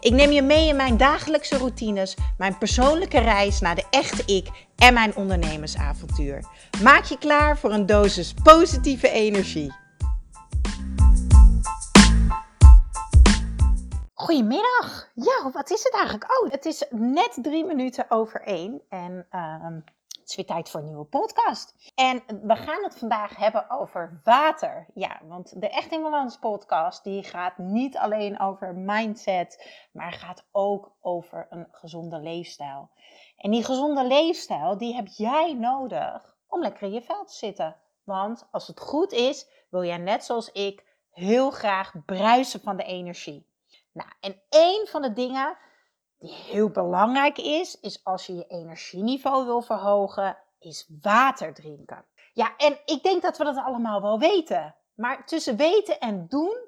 Ik neem je mee in mijn dagelijkse routines, mijn persoonlijke reis naar de echte ik en mijn ondernemersavontuur. Maak je klaar voor een dosis positieve energie. Goedemiddag. Ja, wat is het eigenlijk? Oh, het is net drie minuten over één. En uh, het is weer tijd voor een nieuwe podcast. En we gaan het vandaag hebben over water. Ja, want de Echt in Balans podcast die gaat niet alleen over mindset, maar gaat ook over een gezonde leefstijl. En die gezonde leefstijl, die heb jij nodig om lekker in je vel te zitten. Want als het goed is, wil jij net zoals ik heel graag bruisen van de energie. Nou, en een van de dingen die heel belangrijk is, is als je je energieniveau wil verhogen, is water drinken. Ja, en ik denk dat we dat allemaal wel weten. Maar tussen weten en doen,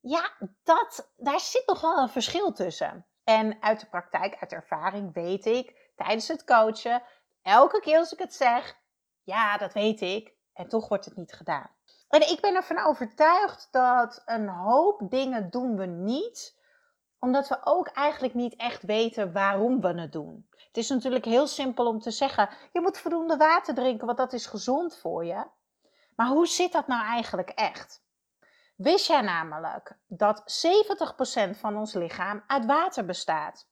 ja, dat, daar zit nog wel een verschil tussen. En uit de praktijk, uit ervaring weet ik tijdens het coachen, elke keer als ik het zeg, ja, dat weet ik, en toch wordt het niet gedaan. En ik ben ervan overtuigd dat een hoop dingen doen we niet omdat we ook eigenlijk niet echt weten waarom we het doen. Het is natuurlijk heel simpel om te zeggen: je moet voldoende water drinken, want dat is gezond voor je. Maar hoe zit dat nou eigenlijk echt? Wist jij namelijk dat 70% van ons lichaam uit water bestaat?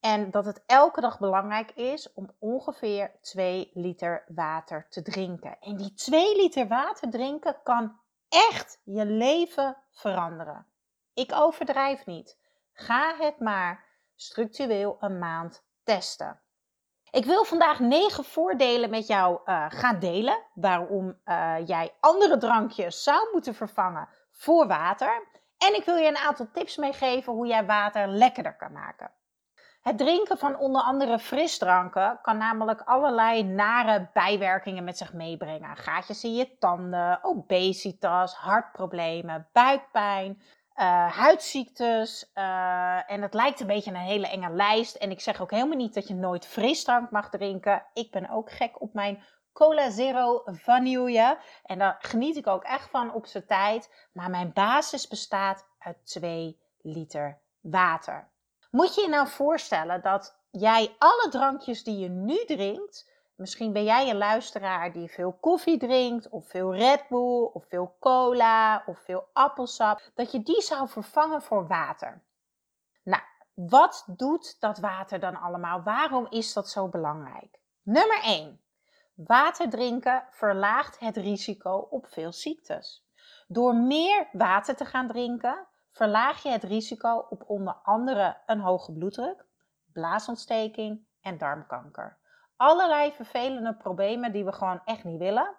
En dat het elke dag belangrijk is om ongeveer 2 liter water te drinken. En die 2 liter water drinken kan echt je leven veranderen. Ik overdrijf niet. Ga het maar structureel een maand testen. Ik wil vandaag negen voordelen met jou uh, gaan delen. Waarom uh, jij andere drankjes zou moeten vervangen voor water. En ik wil je een aantal tips meegeven hoe jij water lekkerder kan maken. Het drinken van onder andere frisdranken kan namelijk allerlei nare bijwerkingen met zich meebrengen. Gaatjes in je tanden, obesitas, hartproblemen, buikpijn, uh, huidziektes. Uh, en het lijkt een beetje een hele enge lijst. En ik zeg ook helemaal niet dat je nooit frisdrank mag drinken. Ik ben ook gek op mijn Cola Zero vanille. En daar geniet ik ook echt van op zijn tijd. Maar mijn basis bestaat uit 2 liter water. Moet je je nou voorstellen dat jij alle drankjes die je nu drinkt Misschien ben jij een luisteraar die veel koffie drinkt, of veel Red Bull, of veel cola, of veel appelsap. Dat je die zou vervangen voor water. Nou, wat doet dat water dan allemaal? Waarom is dat zo belangrijk? Nummer 1. Water drinken verlaagt het risico op veel ziektes. Door meer water te gaan drinken, verlaag je het risico op onder andere een hoge bloeddruk, blaasontsteking en darmkanker allerlei vervelende problemen die we gewoon echt niet willen.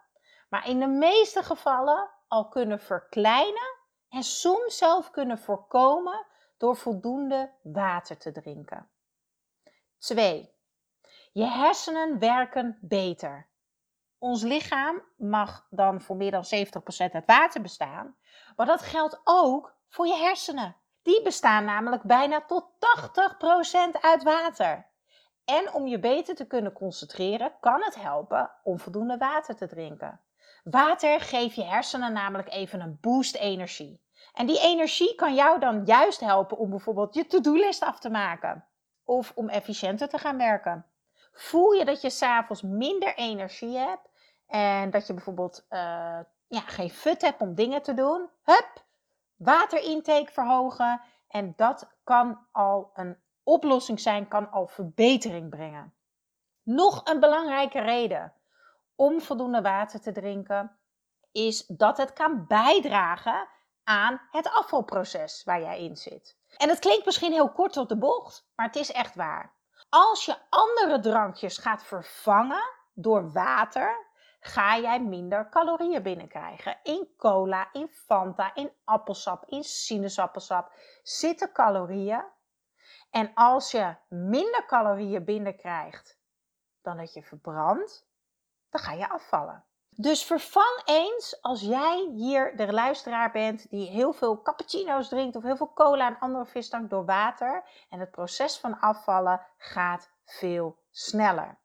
Maar in de meeste gevallen al kunnen verkleinen en soms zelf kunnen voorkomen door voldoende water te drinken. 2. Je hersenen werken beter. Ons lichaam mag dan voor meer dan 70% uit water bestaan, maar dat geldt ook voor je hersenen. Die bestaan namelijk bijna tot 80% uit water. En om je beter te kunnen concentreren, kan het helpen om voldoende water te drinken. Water geeft je hersenen namelijk even een boost energie. En die energie kan jou dan juist helpen om bijvoorbeeld je to-do-list af te maken. Of om efficiënter te gaan werken. Voel je dat je s'avonds minder energie hebt en dat je bijvoorbeeld uh, ja, geen fut hebt om dingen te doen? Hup, waterintake verhogen. En dat kan al een oplossing zijn, kan al verbetering brengen. Nog een belangrijke reden om voldoende water te drinken is dat het kan bijdragen aan het afvalproces waar jij in zit. En het klinkt misschien heel kort op de bocht, maar het is echt waar. Als je andere drankjes gaat vervangen door water, ga jij minder calorieën binnenkrijgen. In cola, in Fanta, in appelsap, in sinaasappelsap zitten calorieën en als je minder calorieën binnenkrijgt dan dat je verbrandt, dan ga je afvallen. Dus vervang eens, als jij hier de luisteraar bent die heel veel cappuccino's drinkt of heel veel cola en andere frisdrank door water. En het proces van afvallen gaat veel sneller.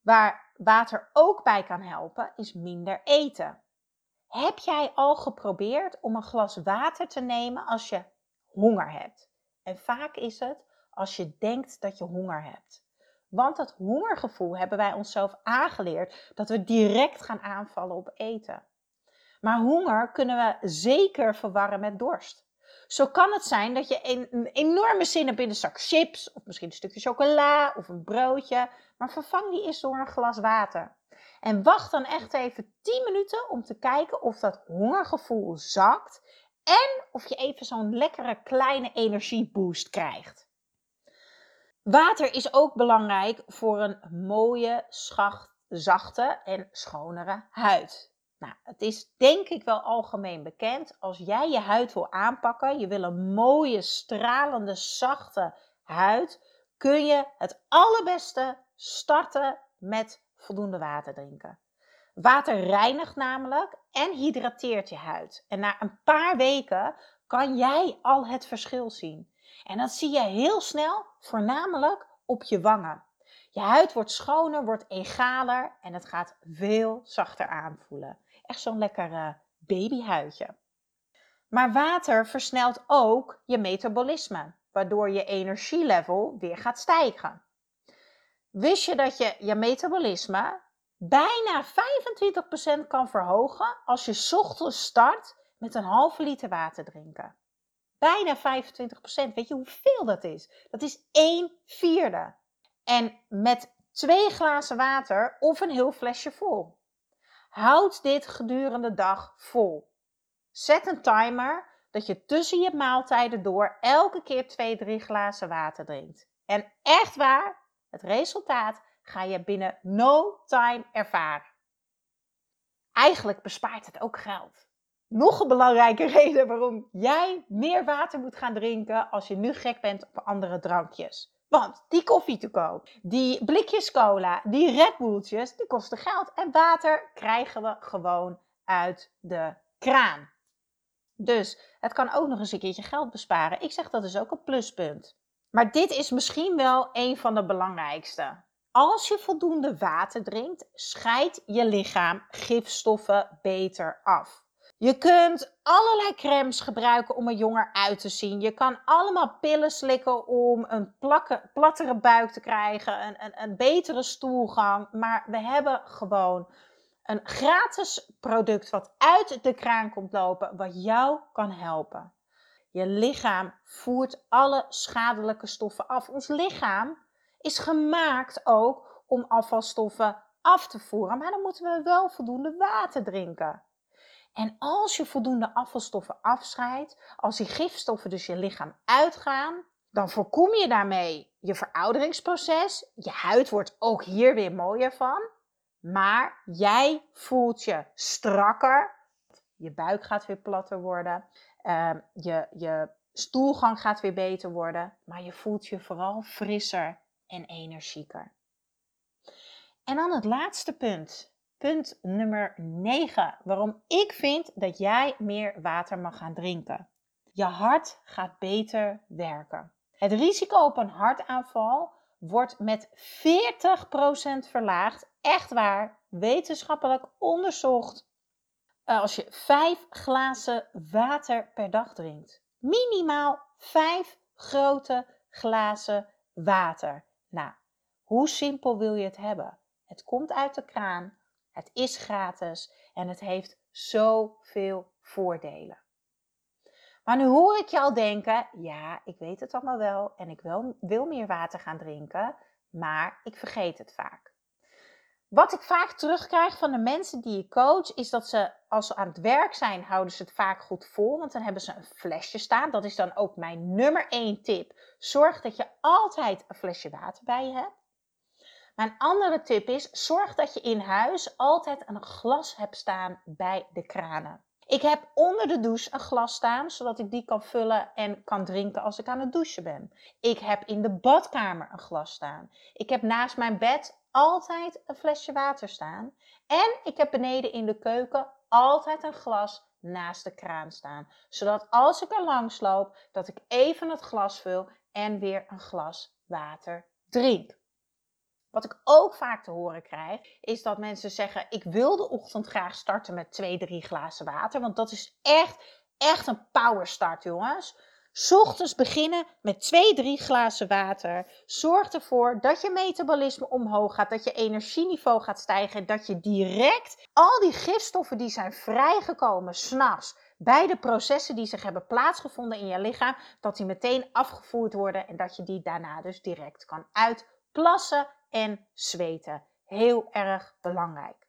Waar water ook bij kan helpen, is minder eten. Heb jij al geprobeerd om een glas water te nemen als je honger hebt? En vaak is het als je denkt dat je honger hebt. Want dat hongergevoel hebben wij onszelf aangeleerd dat we direct gaan aanvallen op eten. Maar honger kunnen we zeker verwarren met dorst. Zo kan het zijn dat je een, enorme zin hebt in een zak chips, of misschien een stukje chocola of een broodje, maar vervang die eens door een glas water. En wacht dan echt even 10 minuten om te kijken of dat hongergevoel zakt en of je even zo'n lekkere kleine energieboost krijgt. Water is ook belangrijk voor een mooie, schacht, zachte en schonere huid. Nou, het is denk ik wel algemeen bekend. Als jij je huid wil aanpakken, je wil een mooie, stralende, zachte huid, kun je het allerbeste starten met voldoende water drinken. Water reinigt namelijk en hydrateert je huid. En na een paar weken kan jij al het verschil zien. En dat zie je heel snel, voornamelijk op je wangen. Je huid wordt schoner, wordt egaler en het gaat veel zachter aanvoelen. Echt zo'n lekker uh, babyhuidje. Maar water versnelt ook je metabolisme, waardoor je energielevel weer gaat stijgen. Wist je dat je je metabolisme bijna 25% kan verhogen als je ochtends start met een halve liter water drinken? bijna 25%. Weet je hoeveel dat is? Dat is 1 vierde. En met twee glazen water of een heel flesje vol. Houd dit gedurende de dag vol. Zet een timer dat je tussen je maaltijden door elke keer 2, 3 glazen water drinkt. En echt waar, het resultaat ga je binnen no time ervaren. Eigenlijk bespaart het ook geld nog een belangrijke reden waarom jij meer water moet gaan drinken als je nu gek bent op andere drankjes. Want die koffie te koop, die blikjes cola, die Red Bulltjes, die kosten geld. En water krijgen we gewoon uit de kraan. Dus het kan ook nog eens een keertje geld besparen. Ik zeg dat is ook een pluspunt. Maar dit is misschien wel een van de belangrijkste. Als je voldoende water drinkt, scheidt je lichaam gifstoffen beter af. Je kunt allerlei crèmes gebruiken om er jonger uit te zien. Je kan allemaal pillen slikken om een plattere buik te krijgen, een, een betere stoelgang. Maar we hebben gewoon een gratis product wat uit de kraan komt lopen, wat jou kan helpen. Je lichaam voert alle schadelijke stoffen af. Ons lichaam is gemaakt ook om afvalstoffen af te voeren, maar dan moeten we wel voldoende water drinken. En als je voldoende afvalstoffen afscheidt, als die gifstoffen dus je lichaam uitgaan, dan voorkom je daarmee je verouderingsproces. Je huid wordt ook hier weer mooier van. Maar jij voelt je strakker. Je buik gaat weer platter worden. Ehm, je, je stoelgang gaat weer beter worden. Maar je voelt je vooral frisser en energieker. En dan het laatste punt. Punt nummer 9. Waarom ik vind dat jij meer water mag gaan drinken. Je hart gaat beter werken. Het risico op een hartaanval wordt met 40% verlaagd. Echt waar, wetenschappelijk onderzocht. Eh, als je 5 glazen water per dag drinkt. Minimaal 5 grote glazen water. Nou, hoe simpel wil je het hebben? Het komt uit de kraan. Het is gratis en het heeft zoveel voordelen. Maar nu hoor ik je al denken: ja, ik weet het allemaal wel en ik wil, wil meer water gaan drinken, maar ik vergeet het vaak. Wat ik vaak terugkrijg van de mensen die ik coach, is dat ze als ze aan het werk zijn, houden ze het vaak goed vol. Want dan hebben ze een flesje staan. Dat is dan ook mijn nummer één tip. Zorg dat je altijd een flesje water bij je hebt. Mijn andere tip is: zorg dat je in huis altijd een glas hebt staan bij de kranen. Ik heb onder de douche een glas staan, zodat ik die kan vullen en kan drinken als ik aan het douchen ben. Ik heb in de badkamer een glas staan. Ik heb naast mijn bed altijd een flesje water staan. En ik heb beneden in de keuken altijd een glas naast de kraan staan. Zodat als ik er langs loop, dat ik even het glas vul en weer een glas water drink. Wat ik ook vaak te horen krijg, is dat mensen zeggen: Ik wil de ochtend graag starten met twee, drie glazen water. Want dat is echt, echt een power start, jongens. Ochtends beginnen met twee, drie glazen water. Zorg ervoor dat je metabolisme omhoog gaat, dat je energieniveau gaat stijgen. Dat je direct al die gifstoffen die zijn vrijgekomen s'nachts bij de processen die zich hebben plaatsgevonden in je lichaam, dat die meteen afgevoerd worden en dat je die daarna dus direct kan uitplassen en zweten. Heel erg belangrijk.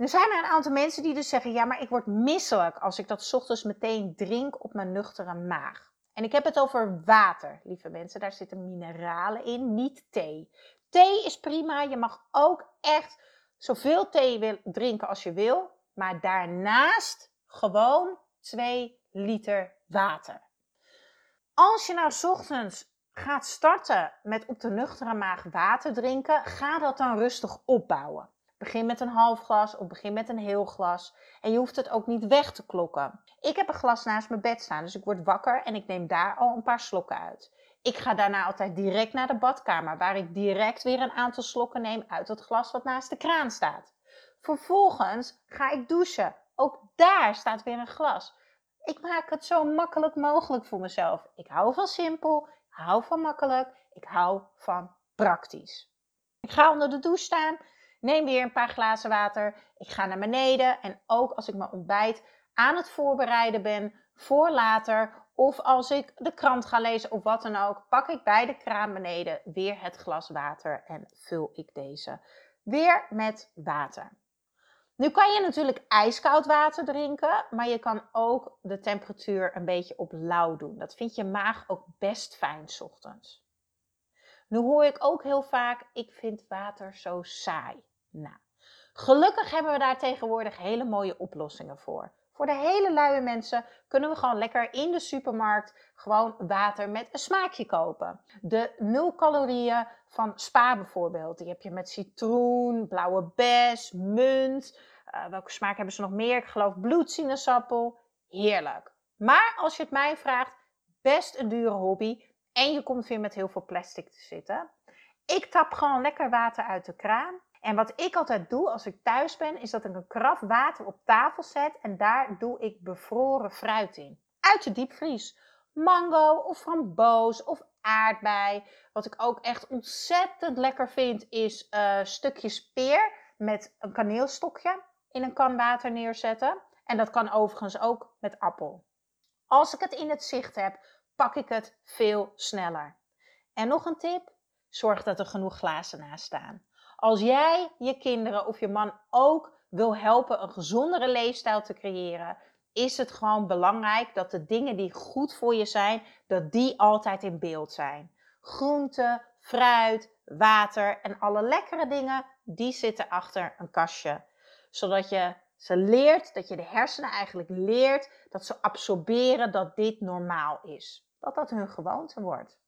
Er zijn er een aantal mensen die dus zeggen: ja, maar ik word misselijk als ik dat ochtends meteen drink op mijn nuchtere maag. En ik heb het over water, lieve mensen. Daar zitten mineralen in, niet thee. Thee is prima. Je mag ook echt zoveel thee drinken als je wil. Maar daarnaast gewoon 2 liter water. Als je nou ochtends gaat starten met op de nuchtere maag water drinken, ga dat dan rustig opbouwen. Begin met een half glas of begin met een heel glas. En je hoeft het ook niet weg te klokken. Ik heb een glas naast mijn bed staan, dus ik word wakker en ik neem daar al een paar slokken uit. Ik ga daarna altijd direct naar de badkamer, waar ik direct weer een aantal slokken neem uit het glas wat naast de kraan staat. Vervolgens ga ik douchen. Ook daar staat weer een glas. Ik maak het zo makkelijk mogelijk voor mezelf. Ik hou van simpel, ik hou van makkelijk, ik hou van praktisch. Ik ga onder de douche staan neem weer een paar glazen water. Ik ga naar beneden en ook als ik mijn ontbijt aan het voorbereiden ben voor later of als ik de krant ga lezen of wat dan ook, pak ik bij de kraan beneden weer het glas water en vul ik deze weer met water. Nu kan je natuurlijk ijskoud water drinken, maar je kan ook de temperatuur een beetje op lauw doen. Dat vindt je maag ook best fijn s ochtends. Nu hoor ik ook heel vaak, ik vind water zo saai. Nou, gelukkig hebben we daar tegenwoordig hele mooie oplossingen voor. Voor de hele luie mensen kunnen we gewoon lekker in de supermarkt gewoon water met een smaakje kopen. De nul calorieën van Spa bijvoorbeeld. Die heb je met citroen, blauwe bes, munt. Uh, welke smaak hebben ze nog meer? Ik geloof bloedsinaasappel. Heerlijk. Maar als je het mij vraagt, best een dure hobby. En je komt weer met heel veel plastic te zitten. Ik tap gewoon lekker water uit de kraan. En wat ik altijd doe als ik thuis ben, is dat ik een kraf water op tafel zet en daar doe ik bevroren fruit in. Uit de diepvries. Mango of framboos of aardbei. Wat ik ook echt ontzettend lekker vind, is uh, stukjes peer met een kaneelstokje in een kan water neerzetten. En dat kan overigens ook met appel. Als ik het in het zicht heb, pak ik het veel sneller. En nog een tip: zorg dat er genoeg glazen naast staan. Als jij je kinderen of je man ook wil helpen een gezondere leefstijl te creëren, is het gewoon belangrijk dat de dingen die goed voor je zijn, dat die altijd in beeld zijn. Groente, fruit, water en alle lekkere dingen, die zitten achter een kastje. Zodat je ze leert, dat je de hersenen eigenlijk leert dat ze absorberen dat dit normaal is. Dat dat hun gewoonte wordt.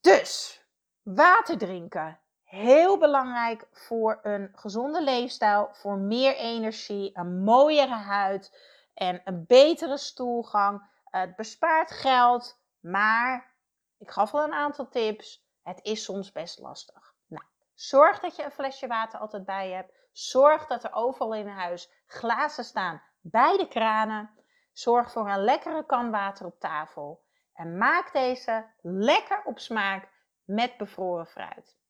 Dus, water drinken Heel belangrijk voor een gezonde leefstijl, voor meer energie, een mooiere huid en een betere stoelgang. Het bespaart geld, maar ik gaf al een aantal tips. Het is soms best lastig. Nou, zorg dat je een flesje water altijd bij je hebt. Zorg dat er overal in huis glazen staan bij de kranen. Zorg voor een lekkere kan water op tafel. En maak deze lekker op smaak met bevroren fruit.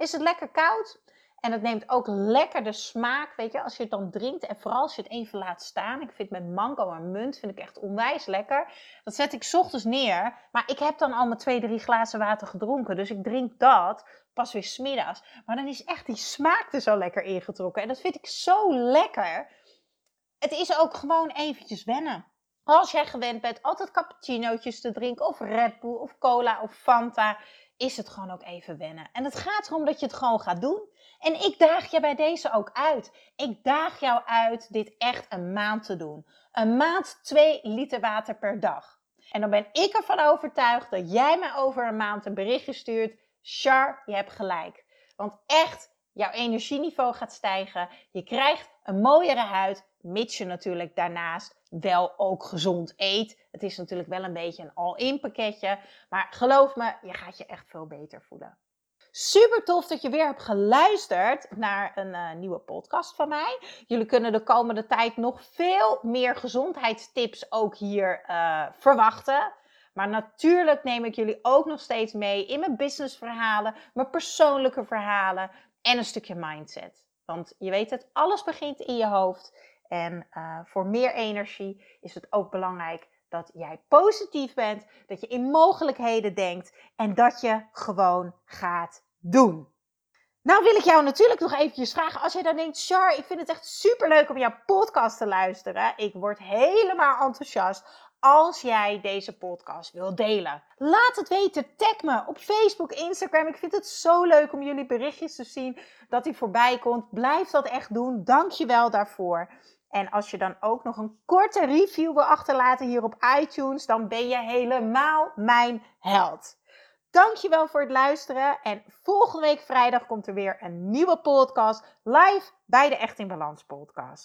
Is het lekker koud? En het neemt ook lekker de smaak, weet je, als je het dan drinkt. En vooral als je het even laat staan. Ik vind met mango en munt vind ik echt onwijs lekker. Dat zet ik ochtends neer. Maar ik heb dan al mijn twee, drie glazen water gedronken. Dus ik drink dat pas weer smiddags. Maar dan is echt die smaak er zo lekker ingetrokken. En dat vind ik zo lekker. Het is ook gewoon eventjes wennen. Als jij gewend bent altijd cappuccinootjes te drinken. Of Red Bull of cola of Fanta is het gewoon ook even wennen. En het gaat erom dat je het gewoon gaat doen. En ik daag je bij deze ook uit. Ik daag jou uit dit echt een maand te doen. Een maand 2 liter water per dag. En dan ben ik ervan overtuigd dat jij mij over een maand een berichtje stuurt. Char, je hebt gelijk. Want echt, jouw energieniveau gaat stijgen. Je krijgt een mooiere huid, mits je natuurlijk daarnaast wel ook gezond eet. Het is natuurlijk wel een beetje een all-in pakketje. Maar geloof me, je gaat je echt veel beter voelen. Super tof dat je weer hebt geluisterd naar een uh, nieuwe podcast van mij. Jullie kunnen de komende tijd nog veel meer gezondheidstips ook hier uh, verwachten. Maar natuurlijk neem ik jullie ook nog steeds mee in mijn businessverhalen, mijn persoonlijke verhalen en een stukje mindset. Want je weet het, alles begint in je hoofd. En uh, voor meer energie is het ook belangrijk dat jij positief bent, dat je in mogelijkheden denkt en dat je gewoon gaat doen. Nou wil ik jou natuurlijk nog eventjes vragen, als jij dan denkt, Char, ik vind het echt super leuk om jouw podcast te luisteren. Ik word helemaal enthousiast als jij deze podcast wil delen. Laat het weten, tag me op Facebook, Instagram. Ik vind het zo leuk om jullie berichtjes te zien dat hij voorbij komt. Blijf dat echt doen. Dank je wel daarvoor. En als je dan ook nog een korte review wil achterlaten hier op iTunes, dan ben je helemaal mijn held. Dankjewel voor het luisteren. En volgende week vrijdag komt er weer een nieuwe podcast live bij de Echt in Balans podcast.